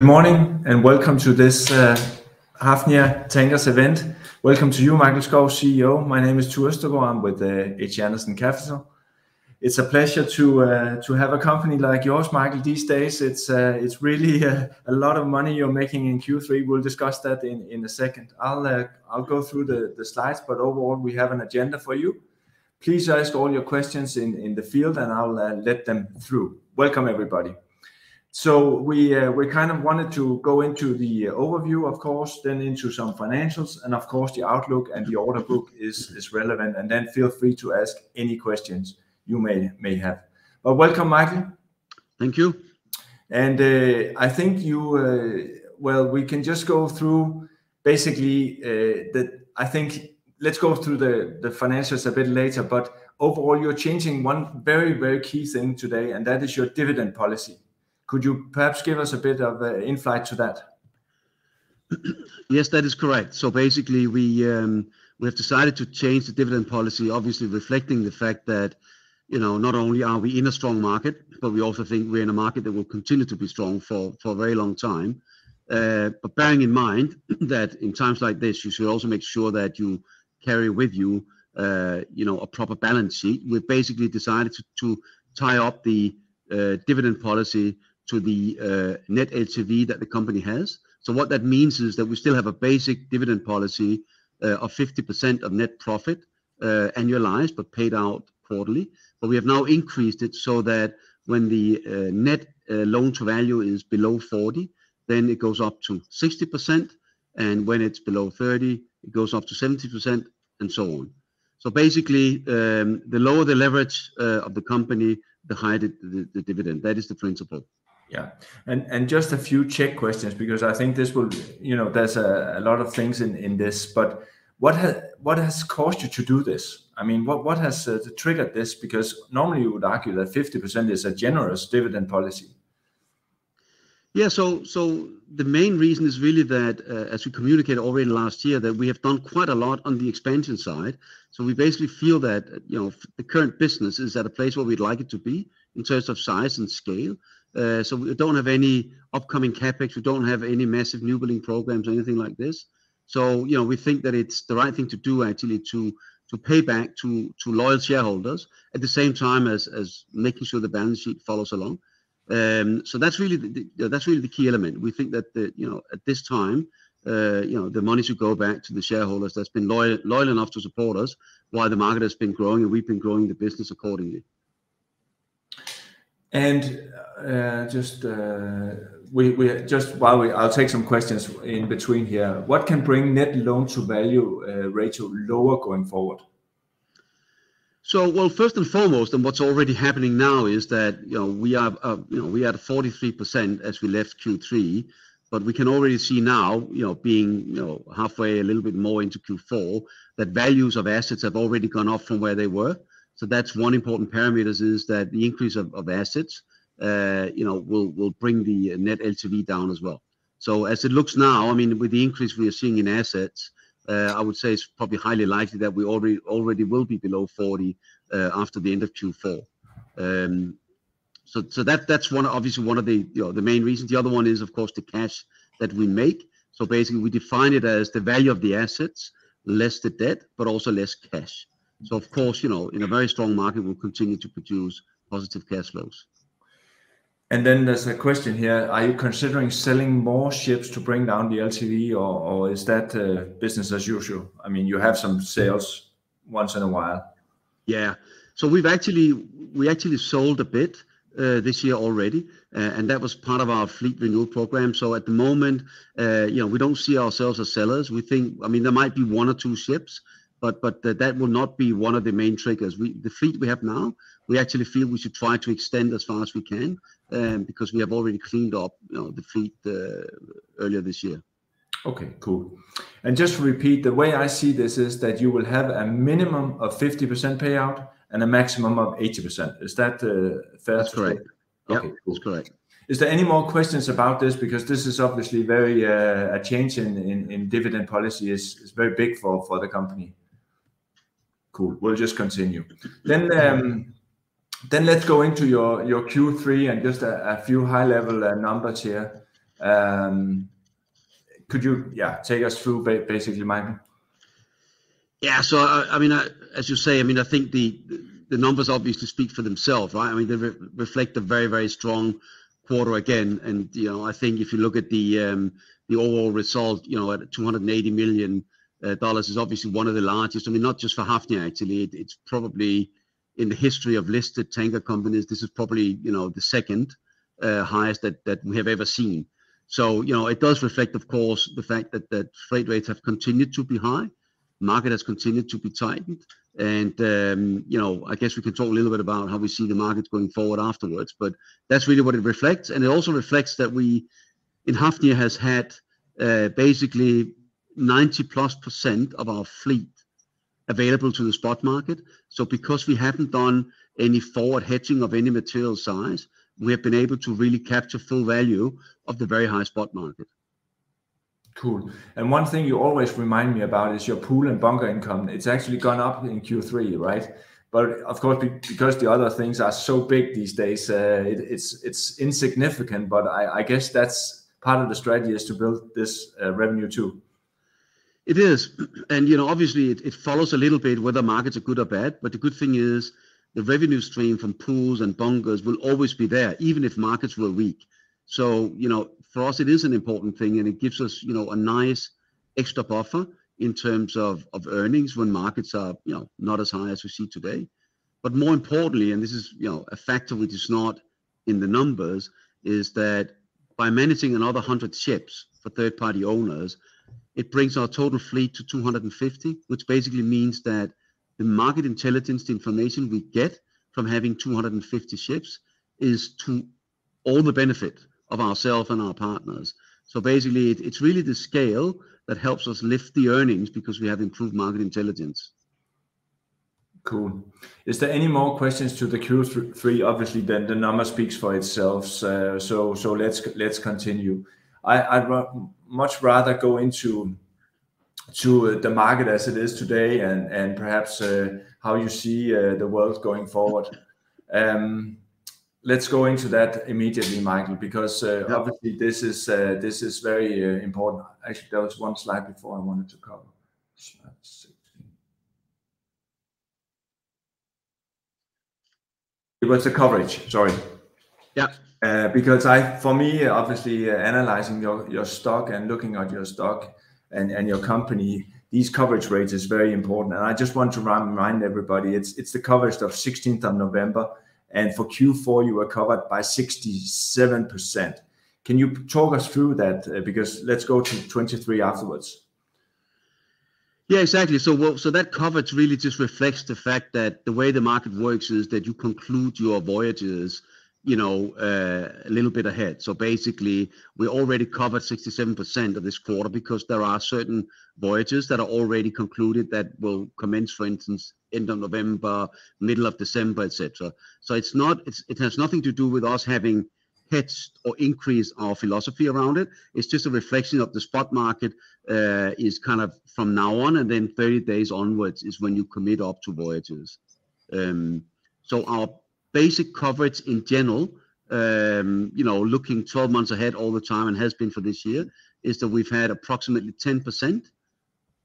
Good morning, and welcome to this uh, Hafnia Tankers event. Welcome to you, Mikael Skov, CEO. My name is Tue Østergaard. I'm with uh, HC Andersen Capital. It's a pleasure to uh, have a company like yours, Mikael, these days. It's really a lot of money you're making in Q3. We'll discuss that in a second. I'll go through the slides, but overall, we have an agenda for you. Please ask all your questions in the field, and I'll let them through. Welcome, everybody. So we we kind of wanted to go into the overview, of course, then into some financials, and of course, the outlook and the order book is is relevant, and then feel free to ask any questions you may may have. But welcome, Michael. Thank you. And uh, I think you, well, we can just go through basically, uh, that. I think let's go through the, the financials a bit later, but overall, you're changing one very, very key thing today, and that is your dividend policy. Could you perhaps give us a bit of uh, insight to that? Yes, that is correct. So basically, we um, we have decided to change the dividend policy, obviously reflecting the fact that, you know, not only are we in a strong market, but we also think we're in a market that will continue to be strong for a very long time. Uh, but bearing in mind that in times like this, you should also make sure that you carry with you, uh, you know, a proper balance sheet. We've basically decided to tie up the dividend policy to the uh, net LTV that the company has. So what that means is that we still have a basic dividend policy uh, of 50% of net profit, uh, annualized, but paid out quarterly. But we have now increased it so that when the net loan to value is below 40, then it goes up to 60%, and when it's below 30, it goes up to 70%, and so on. So basically, um, the lower the leverage of the company, the higher the dividend. That is the principle. Yeah. And and just a few check questions, because I think this will... You know, there's a lot of things in in this, but what has what has caused you to do this? I mean, what has uh, triggered this? Because normally you would argue that 50% is a generous dividend policy. Yeah, so so the main reason is really that, uh, as we communicated already last year, that we have done quite a lot on the expansion side. So we basically feel that, you know, the current business is at a place where we'd like it to be in terms of size and scale. Uh, so we don't have any upcoming CapEx, we don't have any massive new building programs or anything like this. So, you know, we think that it's the right thing to do actually to to pay back to to loyal shareholders, at the same time as making sure the balance sheet follows along. Um, so that's really the that's really the key element. We think that, the, you know, at this time, uh, you know, the money should go back to the shareholders that's been loyal enough to support us while the market has been growing, and we've been growing the business accordingly. Uh, just uh, we we just while we... I'll take some questions in between here. What can bring net loan to value uh, ratio lower going forward? So, well, first and foremost, and what's already happening now is that, you know, we are, you know, we are at 43% as we left Q3, but we can already see now, you know, being, you know, halfway, a little bit more into Q4, that values of assets have already gone up from where they were. So that's one important parameters, is that the increase of of assets, uh, you know, will bring the net LTV down as well. So as it looks now, I mean, with the increase we are seeing in assets, uh, I would say it's probably highly likely that we already already will be below 40 uh, after the end of Q4. Um, so so that that's one, obviously one of the, you know, the main reasons. The other one is, of course, the cash that we make. So basically, we define it as the value of the assets, less the debt, but also less cash. So of course, you know, in a very strong market, we'll continue to produce positive cash flows. And then there's a question here: Are you considering selling more ships to bring down the LTV, or is that uh, business as usual? I mean, you have some sales once in a while. Yeah. So we've actually, we actually sold a bit uh, this year already, uh, and that was part of our fleet renewal program. So at the moment, you know, we don't see ourselves as sellers. We think... I mean, there might be one or two ships, but but that will not be one of the main triggers. The fleet we have now, we actually feel we should try to extend as far as we can, um, because we have already cleaned up, you know, the fleet uh, earlier this year. Okay, cool. And just to repeat, the way I see this is that you will have a minimum of 50% payout and a maximum of 80%. Is that uh, fair to say? That's correct. Okay, cool. That's correct. Is there any more questions about this? Because this is obviously very, uh, a change in in dividend policy is is very big for, for the company. Cool. We'll just continue. Then then let's go into your your Q3 and just a few high-level numbers here. Um, Could you, yeah, take us through basically, Michael? Yeah. So, I mean, I, as you say, I mean, I think the the numbers obviously speak for themselves, right? I mean, they reflect a very, very strong quarter again. And, you know, I think if you look at the um, the overall result, you know, at $280 million Uh, is obviously one of the largest. I mean, not just for Hafnia, actually, it's probably in the history of listed tanker companies, this is probably, you know, the second uh, highest that that we have ever seen. So, you know, it does reflect, of course, the fact that that freight rates have continued to be high. Market has continued to be tightened. And, um, you know, I guess we can talk a little bit about how we see the markets going forward afterwards, but that's really what it reflects. And it also reflects that we, in Hafnia, has had uh, basically 90%+ of our fleet available to the spot market. So because we haven't done any forward hedging of any material size, we have been able to really capture full value of the very high spot market. Cool. And one thing you always remind me about is your pool and bunker income. It's actually gone up in Q3, right? But of course, because the other things are so big these days, uh, it's it's insignificant, but I guess that's part of the strategy is to build this uh, revenue too. It is. And, you know, obviously, it follows a little bit whether markets are good or bad, but the good thing is the revenue stream from pools and bunkers will always be there, even if markets were weak. So, you know, for us, it is an important thing, and it gives us, you know, a nice extra buffer in terms of earnings when markets are, you know, not as high as we see today. But more importantly, and this is, you know, a factor which is not in the numbers, is that by managing another 100 ships for third-party owners, it brings our total fleet to 250, which basically means that the market intelligence, the information we get from having 250 ships is to all the benefit of ourselves and our partners. So basically, it's really the scale that helps us lift the earnings because we have improved market intelligence. Cool. Is there any more questions to the Q3? Obviously, then the number speaks for itself. So so let's let's continue. I'd much rather go into to uh, the market as it is today and and perhaps uh, how you see uh, the world going forward. Um, let's go into that immediately, Michael, because obviously this is uh, this is very important. Actually, there was one slide before I wanted to cover. It was the coverage, sorry. Yeah. Uh, because I, for me, obviously, uh, analyzing your your stock and looking at your stock and and your company, these coverage rates is very important. And I just want to remind everybody, it's it's the coverage of 16th of November, and for Q4, you were covered by 67%. Can you talk us through that? Uh, because let's go to 23 afterwards. Yeah, exactly. So so that coverage really just reflects the fact that the way the market works is that you conclude your voyages, you know, uh, a little bit ahead. So basically, we already covered 67% of this quarter because there are certain voyages that are already concluded that will commence, for instance, end of November, middle of December, etc. So it's not, it has nothing to do with us having hedged or increased our philosophy around it. It's just a reflection of the spot market uh, is kind of from now on, and then 30 days onwards is when you commit up to voyages. Um, so our basic coverage in general, um, you know, looking 12 months ahead all the time and has been for this year, is that we've had approximately 10%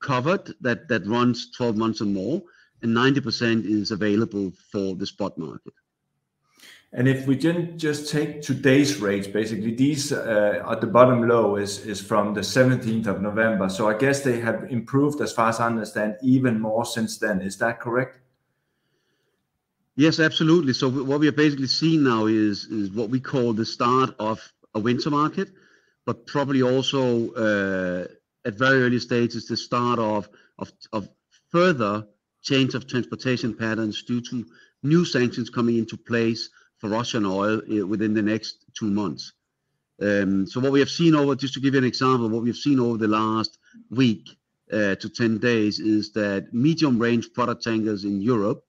covered that that runs 12 months or more, and 90% is available for the spot market. And if we didn't just take today's rates, basically, these uh, at the bottom low is is from the 17th of November. So I guess they have improved, as far as I understand, even more since then. Is that correct? Yes, absolutely. So what we are basically seeing now is what we call the start of a winter market, but probably also uh, at very early stages, the start of of further change of transportation patterns due to new sanctions coming into place for Russian oil uh, within the next two months. Um, so what we have seen over, just to give you an example, what we have seen over the last week uh, to 10 days is that medium-range product tankers in Europe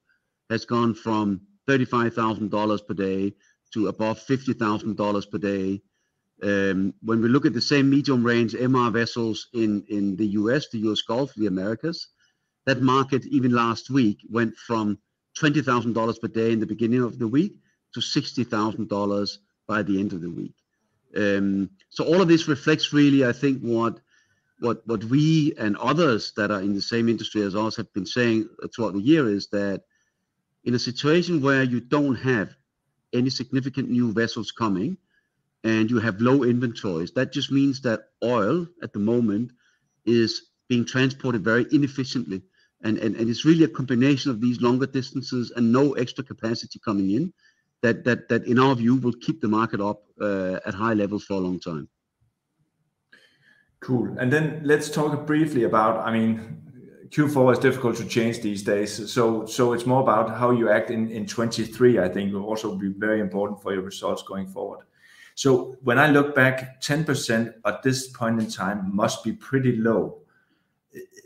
have gone from $35,000 per day to above $50,000 per day. When we look at the same medium-range MR vessels in the U.S., the U.S. Gulf, the Americas, that market even last week went from $20,000 per day in the beginning of the week to $60,000 by the end of the week. Um, so all of this reflects really, I think, what we and others that are in the same industry as us have been saying throughout the year is that in a situation where you don't have any significant new vessels coming and you have low inventories, that just means that oil at the moment is being transported very inefficiently. And, and, and it's really a combination of these longer distances and no extra capacity coming in that, that, that in our view will keep the market up uh, at high levels for a long time. Cool. And then let's talk briefly about, I mean, Q4 is difficult to change these days. So so it's more about how you act in in 23, I think will also be very important for your results going forward. So when I look back, 10% at this point in time must be pretty low.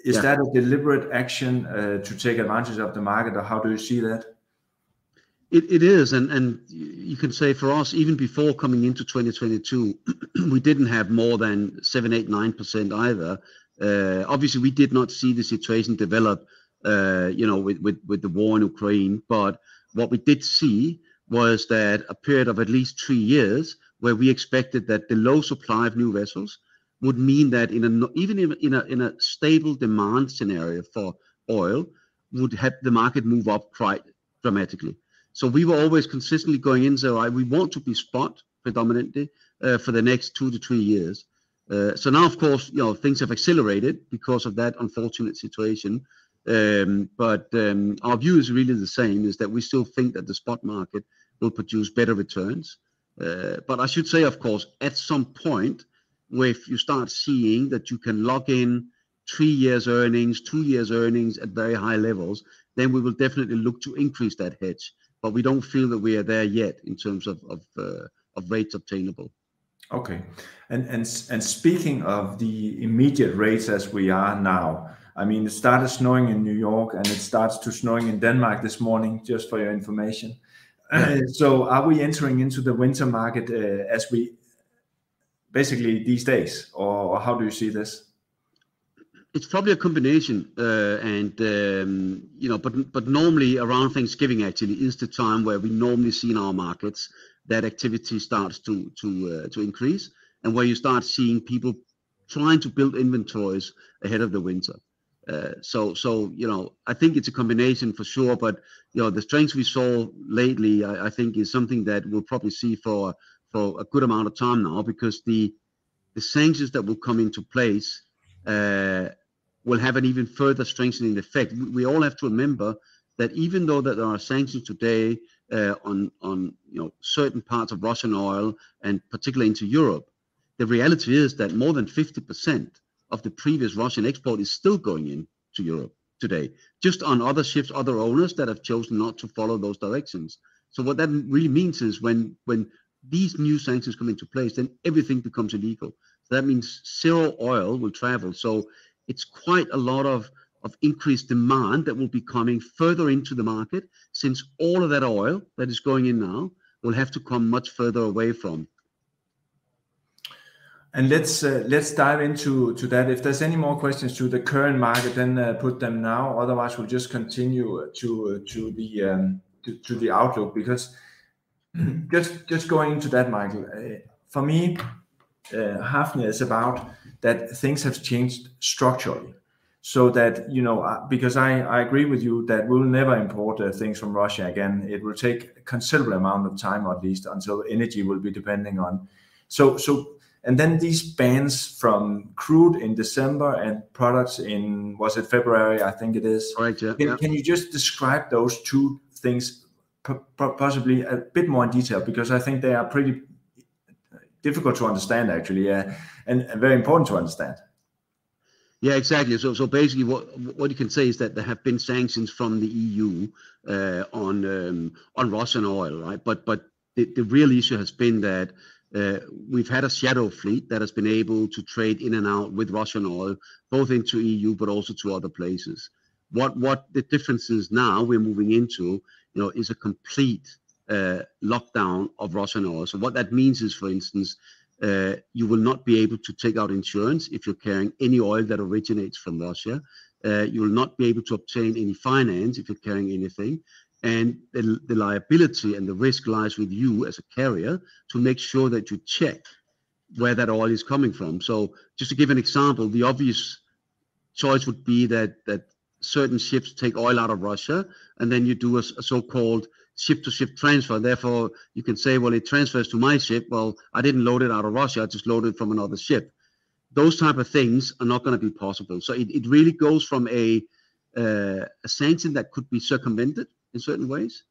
Is yeah. that a deliberate action uh, to take advantage of the market, or how do you see that? It, it is, and, and you can say for us, even before coming into 2022, we didn't have more than 7, 8, 9% either. Uh, obviously, we did not see the situation develop, uh, you know, with, with, with the war in Ukraine. But what we did see was that a period of at least three years where we expected that the low supply of new vessels would mean that in a even in a in a stable demand scenario for oil would have the market move up quite dramatically. So we were always consistently going in so right, we want to be spot predominantly uh, for the next two to three years. Uh, so now, of course, you know things have accelerated because of that unfortunate situation. Um, but um, our view is really the same: is that we still think that the spot market will produce better returns. Uh, but I should say, of course, at some point, if you start seeing that you can lock in three years earnings, two years earnings at very high levels, then we will definitely look to increase that hedge. But we don't feel that we are there yet in terms of of, uh, of rates obtainable. Okay. And and and speaking of the immediate rates as we are now, I mean, it started snowing in New York and it starts to snowing in Denmark this morning, just for your information. So are we entering into the winter market uh, as we basically these days, or, or, how do you see this? It's probably a combination, uh, and um, you know, but but normally around Thanksgiving actually is the time where we normally see in our markets that activity starts to to uh, to increase, and where you start seeing people trying to build inventories ahead of the winter. Uh, so so you know I think it's a combination for sure, but you know the strength we saw lately I, I think is something that we'll probably see for for a good amount of time now because the the sanctions that will come into place uh, will have an even further strengthening effect. We, all have to remember that even though that there are sanctions today uh, on on you know certain parts of Russian oil and particularly into Europe, the reality is that more than 50% of the previous Russian export is still going in to Europe today, just on other ships, other owners that have chosen not to follow those directions. So what that really means is when when these new sanctions come into place, then everything becomes illegal. So that means zero oil will travel. So it's quite a lot of of increased demand that will be coming further into the market since all of that oil that is going in now will have to come much further away from. And let's uh, let's dive into to that. If there's any more questions to the current market, then uh, put them now. Otherwise, we'll just continue to uh, to the um, to, to, the outlook because just just going into that, Michael. Uh, for me, uh, is about that things have changed structurally. So that you know because I, I agree with you that we'll never import uh, things from russia again. It will take a considerable amount of time at least until energy will be depending on. So so and then these bans from crude in december and products in was it february i think it is? Right yeah, can, yeah. can you just describe those two things possibly a bit more in detail? Because i think they are pretty difficult to understand actually and, and very important to understand yeah, exactly. So, so basically, what what you can say is that there have been sanctions from the EU uh, on um, on Russian oil, right? But but the, the real issue has been that uh, we've had a shadow fleet that has been able to trade in and out with Russian oil, both into EU but also to other places. What what the difference is now we're moving into, you know, is a complete uh, lockdown of Russian oil. So what that means is, for instance, uh, you will not be able to take out insurance if you're carrying any oil that originates from Russia. Uh, you will not be able to obtain any finance if you're carrying anything. And the, the liability and the risk lies with you as a carrier to make sure that you check where that oil is coming from. So just to give an example, the obvious choice would be that that certain ships take oil out of Russia, and then you do a, a so-called ship-to-ship transfer. Therefore, you can say, well, it transfers to my ship. Well, I didn't load it out of Russia; I just loaded it from another ship. Those type of things are not going to be possible. So it, it really goes from a uh, a sanction that could be circumvented in certain ways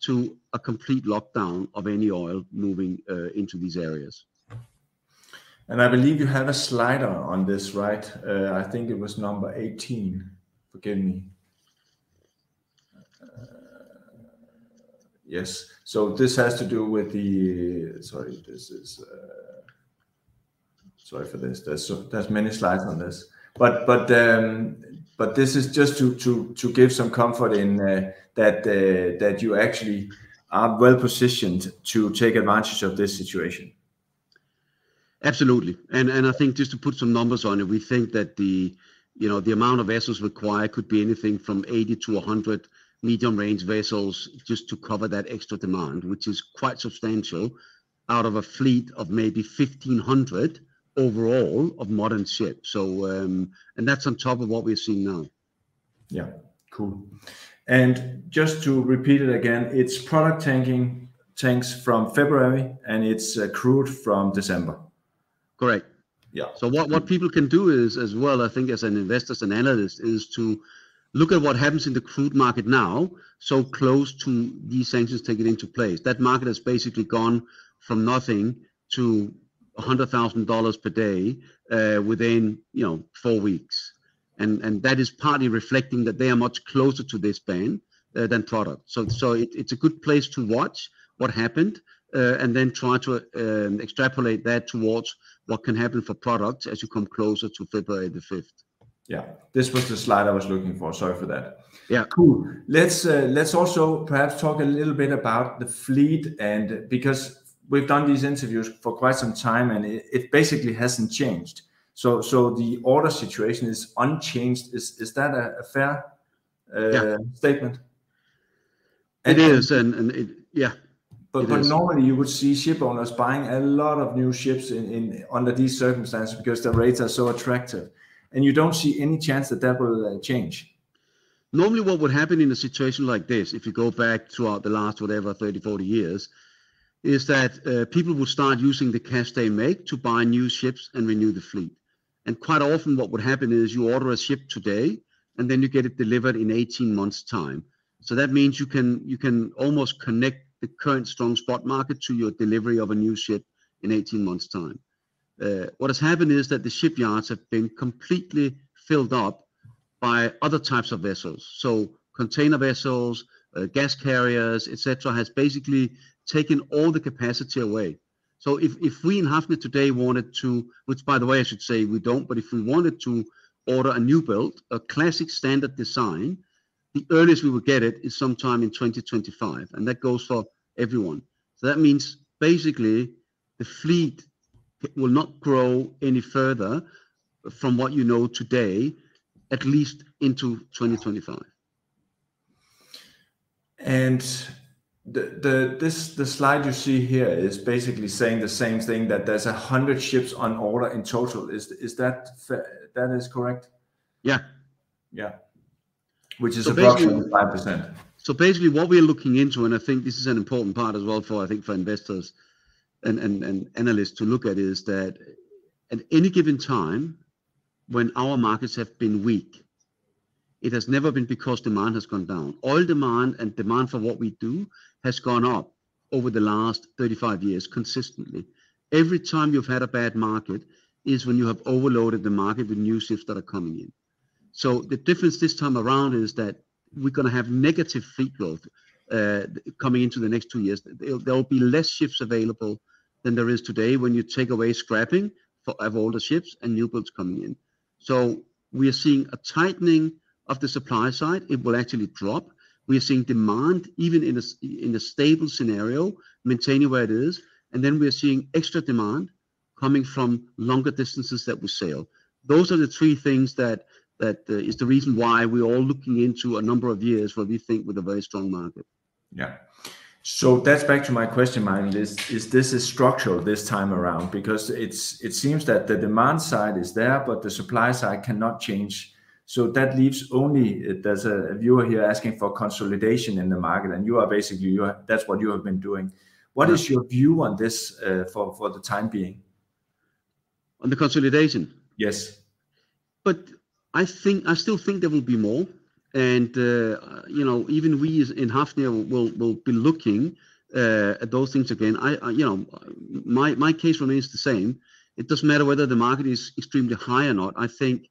to a complete lockdown of any oil moving uh, into these areas. And I believe you have a slider on this, right? Uh, I think it was number 18. Forgive me. Yes. So this has to do with the. Sorry, this is. Uh, sorry for this. There's many slides on this, but but um, but this is just to to to give some comfort in uh, that uh, that you actually are well positioned to take advantage of this situation. Absolutely. And and I think just to put some numbers on it, we think that the you know the amount of vessels required could be anything from 80 to 100 medium range vessels just to cover that extra demand, which is quite substantial out of a fleet of maybe 1500 overall of modern ships. So um, and that's on top of what we're seeing now. Yeah, cool. And just to repeat it again, it's product tanking tanks from February and it's uh, crude from December. Correct. Yeah. So what, what people can do is as well, I think as an investors and analyst is to look at what happens in the crude market now, so close to these sanctions taking into place. That market has basically gone from nothing to $100,000 per day uh, within, you know, four weeks. And, and that is partly reflecting that they are much closer to this ban uh, than product. So, so it, it's a good place to watch what happened uh, and then try to um, extrapolate that towards what can happen for products as you come closer to February the 5th. Yeah, this was the slide I was looking for. Sorry for that. Yeah, cool. Let's uh, let's also perhaps talk a little bit about the fleet and because we've done these interviews for quite some time and it, it basically hasn't changed. So so the order situation is unchanged. Is is that a, a fair uh, yeah. statement? It and, is, and and it, yeah, but, but normally you would see ship owners buying a lot of new ships in, in under these circumstances because the rates are so attractive, and you don't see any chance that that will uh, change. Normally, what would happen in a situation like this, if you go back throughout the last whatever 30, 40 years, is that uh, people would start using the cash they make to buy new ships and renew the fleet. And quite often, what would happen is you order a ship today, and then you get it delivered in 18 months' time. So that means you can you can almost connect the current strong spot market to your delivery of a new ship in 18 months' time. Uh, what has happened is that the shipyards have been completely filled up by other types of vessels. So container vessels, uh, gas carriers, etc., has basically taken all the capacity away. So if, if we in Hafnia today wanted to, which by the way I should say we don't, but if we wanted to order a new build, a classic standard design, the earliest we will get it is sometime in 2025, and that goes for everyone. So that means basically the fleet will not grow any further from what you know today, at least into 2025. And the, the this the slide you see here is basically saying the same thing that there's a hundred ships on order in total. Is is that that is correct? Yeah. Yeah which is so approximately five percent. So basically, what we're looking into, and I think this is an important part as well for I think for investors and, analysts to look at, is that at any given time, when our markets have been weak, it has never been because demand has gone down. Oil demand and demand for what we do has gone up over the last 35 years consistently. Every time you've had a bad market is when you have overloaded the market with new ships that are coming in. So the difference this time around is that we're going to have negative fleet growth coming into the next two years. There will be less ships available than there is today when you take away scrapping for, of older ships and new builds coming in. So we are seeing a tightening of the supply side. It will actually drop. We are seeing demand, even in a, stable scenario, maintaining where it is. And then we are seeing extra demand coming from longer distances that we sail. Those are the three things that that uh, is the reason why we're all looking into a number of years where we think with a very strong market. Yeah. So that's back to my question, Michael. Is, is this is structural this time around? Because it's it seems that the demand side is there, but the supply side cannot change. So that leaves only there's a viewer here asking for consolidation in the market, and you are basically you are, that's what you have been doing. What yeah. is your view on this uh, for for the time being? On the consolidation. Yes. But I think I still think there will be more and uh, you know even we in Hafnia will will be looking uh, at those things again. I, I, you know my my case remains the same. It doesn't matter whether the market is extremely high or not. I think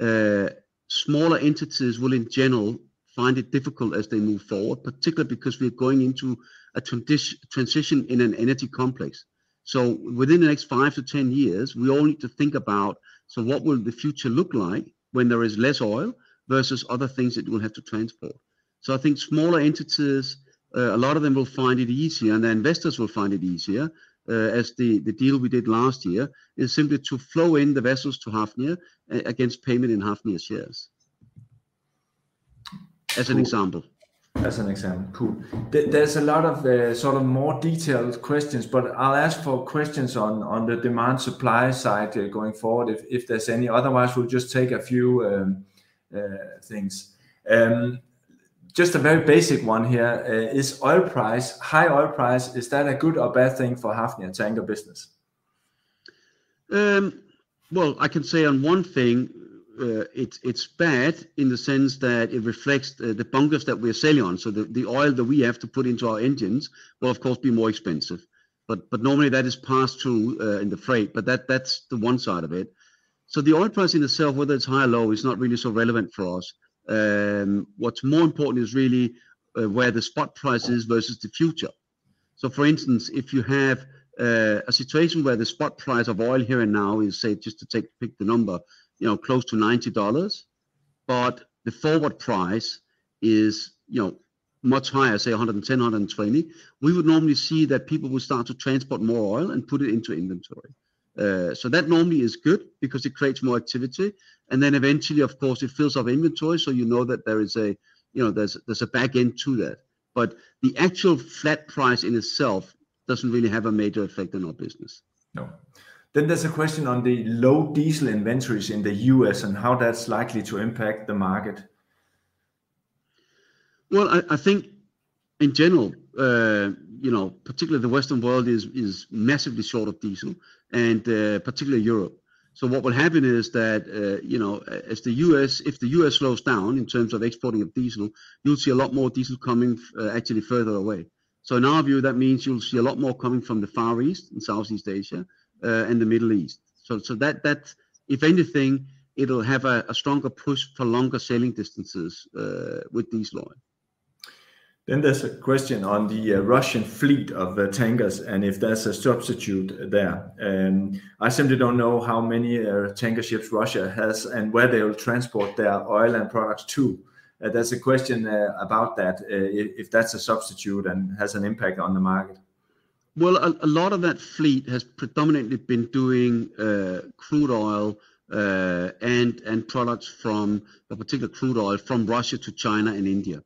uh, smaller entities will in general find it difficult as they move forward, particularly because we're going into a transition transition in an energy complex. So within the next five to ten years, we all need to think about so what will the future look like when there is less oil versus other things that you will have to transport. So I think smaller entities, uh, a lot of them will find it easier, and the investors will find it easier. Uh, as the, the deal we did last year is simply to flow in the vessels to Hafnia uh, against payment in Hafnia shares. As an example. As an example, cool. There's a lot of uh, sort of more detailed questions, but I'll ask for questions on, on the demand supply side uh, going forward if, if there's any. Otherwise, we'll just take a few um, things. Um, just a very basic one here: uh, is oil price, high oil price, is that a good or bad thing for Hafnia tanker business? Um, well, I can say on one thing, uh, it's it's bad in the sense that it reflects uh, the bunkers that we're sailing on. So the, the oil that we have to put into our engines will of course be more expensive. But but normally that is passed through uh, in the freight. But that that's the one side of it. So the oil price in itself, whether it's high or low, is not really so relevant for us. Um, what's more important is really uh, where the spot price is versus the future. So, for instance, if you have uh, a situation where the spot price of oil here and now is, say, just to take pick the number, you know, close to ninety dollars, but the forward price is, you know, much higher, say 110, 120, we would normally see that people will start to transport more oil and put it into inventory. Uh, so that normally is good because it creates more activity, and then eventually, of course, it fills up inventory, so you know that there is a, you know, there's there's a back end to that. But the actual flat price in itself doesn't really have a major effect on our business. No. Then there's a question on the low diesel inventories in the U.S. and how that's likely to impact the market. Well, I, I think in general, uh, you know, particularly the Western world is is massively short of diesel, and uh, particularly Europe. So what will happen is that uh, you know, as the U.S. if the U.S. slows down in terms of exporting of diesel, you'll see a lot more diesel coming uh, actually further away. So in our view, that means you'll see a lot more coming from the Far East and Southeast Asia uh, and the Middle East. So so that that if anything, it'll have a, a stronger push for longer sailing distances uh, with diesel oil. Then there's a question on the uh, Russian fleet of uh, tankers and if there's a substitute there. Um, I simply don't know how many uh, tanker ships Russia has and where they will transport their oil and products to. Uh, there's a question uh, about that, uh, if that's a substitute and has an impact on the market. Well, a, a lot of that fleet has predominantly been doing crude oil and and products from, a particular crude oil from Russia to China and India.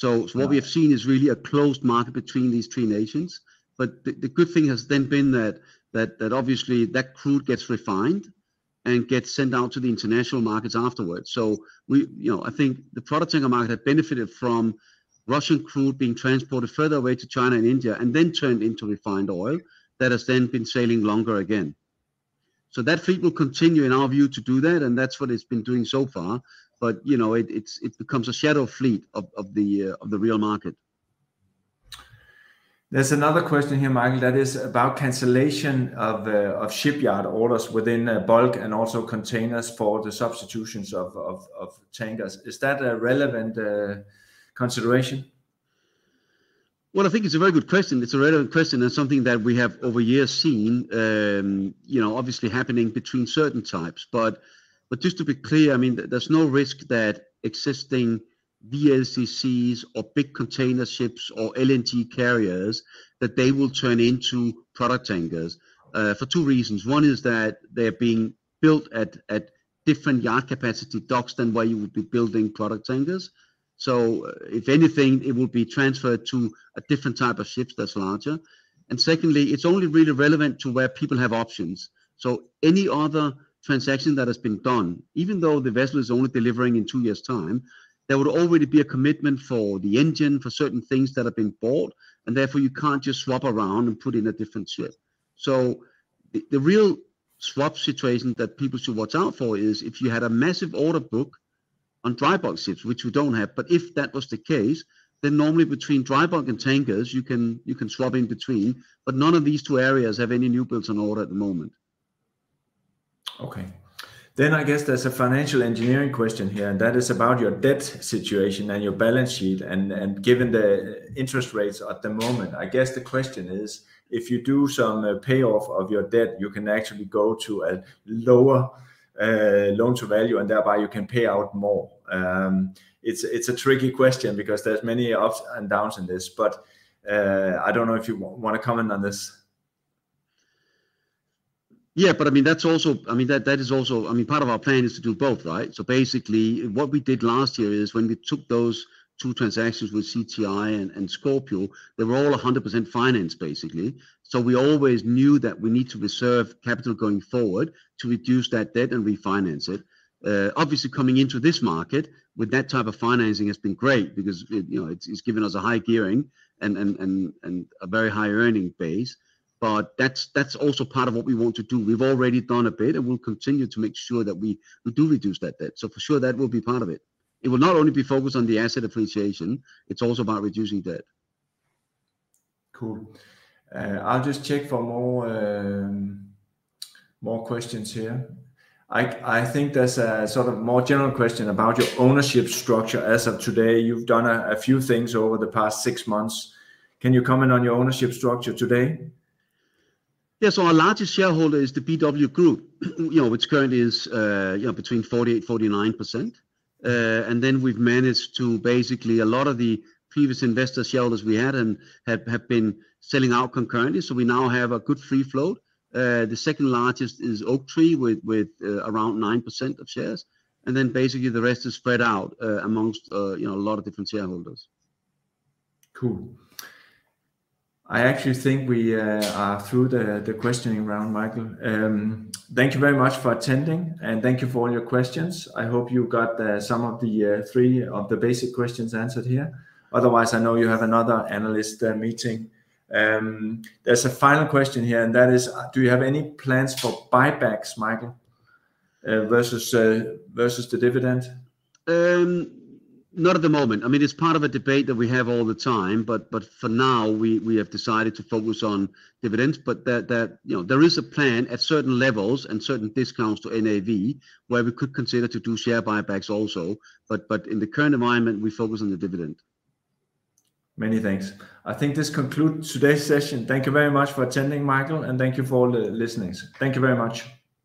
So, so what we have seen is really a closed market between these three nations. But the, the good thing has then been that that that obviously that crude gets refined and gets sent out to the international markets afterwards. So we, you know, I think the product tanker market had benefited from Russian crude being transported further away to China and India and then turned into refined oil that has then been sailing longer again. So that fleet will continue, in our view, to do that, and that's what it's been doing so far but you know it, it's it becomes a shadow fleet of, of the uh, of the real market. There's another question here, Michael, that is about cancellation of uh, of shipyard orders within uh, bulk and also containers for the substitutions of, of, of tankers. Is that a relevant uh, consideration? Well, I think it's a very good question. It's a relevant question and something that we have over years seen, um, you know, obviously happening between certain types. But but just to be clear, I mean, there's no risk that existing VLCCs or big container ships or LNG carriers that they will turn into product tankers uh, for two reasons. One is that they're being built at at different yard capacity docks than where you would be building product tankers. So uh, if anything, it will be transferred to a different type of ships that's larger. And secondly, it's only really relevant to where people have options. So any other transaction that has been done, even though the vessel is only delivering in two years' time, there would already be a commitment for the engine, for certain things that have been bought, and therefore you can't just swap around and put in a different ship. So the, the real swap situation that people should watch out for is if you had a massive order book on dry bulk ships, which we don't have, but if that was the case, then normally between dry bulk and tankers you can you can swap in between, but none of these two areas have any new builds on order at the moment. Okay. Then I guess there's a financial engineering question here, and that is about your debt situation and your balance sheet. And, and given the interest rates at the moment, I guess the question is if you do some uh, payoff of your debt, you can actually go to a lower loan to value, and thereby you can pay out more. Um, it's it's a tricky question because there's many ups and downs in this, but uh, I don't know if you want to comment on this. Yeah, but I mean that's also I mean that that is also I mean part of our plan is to do both, right? So basically, what we did last year is when we took those two transactions with CTI and, and Scorpio, they were all 100% financed basically. So we always knew that we need to reserve capital going forward to reduce that debt and refinance it. Uh, obviously, coming into this market with that type of financing has been great because it, you know it's, it's given us a high gearing and and and and a very high earning base but that's that's also part of what we want to do. We've already done a bit, and we'll continue to make sure that we we do reduce that debt. So for sure, that will be part of it. It will not only be focused on the asset appreciation; it's also about reducing debt. Cool. Uh, I'll just check for more um, more questions here. I, I think there's a sort of more general question about your ownership structure as of today. You've done a, a few things over the past six months. Can you comment on your ownership structure today? Yeah, so our largest shareholder is the BW Group, you know, which currently is uh, you know between 48 49 percent, and then we've managed to basically a lot of the previous investor shareholders we had and have, have been selling out concurrently. So we now have a good free float. Uh, the second largest is Oaktree with with uh, around nine percent of shares, and then basically the rest is spread out uh, amongst uh, you know a lot of different shareholders. Cool. I actually think we uh, are through the, the questioning round, Michael. Um, thank you very much for attending and thank you for all your questions. I hope you got uh, some of the uh, three of the basic questions answered here. Otherwise, I know you have another analyst uh, meeting. Um, there's a final question here, and that is uh, Do you have any plans for buybacks, Michael, uh, versus, versus the dividend? Um, not at the moment. I mean, it's part of a debate that we have all the time, but but for now, we we have decided to focus on dividends. But that that you know there is a plan at certain levels and certain discounts to NAV where we could consider to do share buybacks also. But but in the current environment, we focus on the dividend. Many thanks. I think this concludes today's session. Thank you very much for attending, Michael, and thank you for all the listenings. Thank you very much.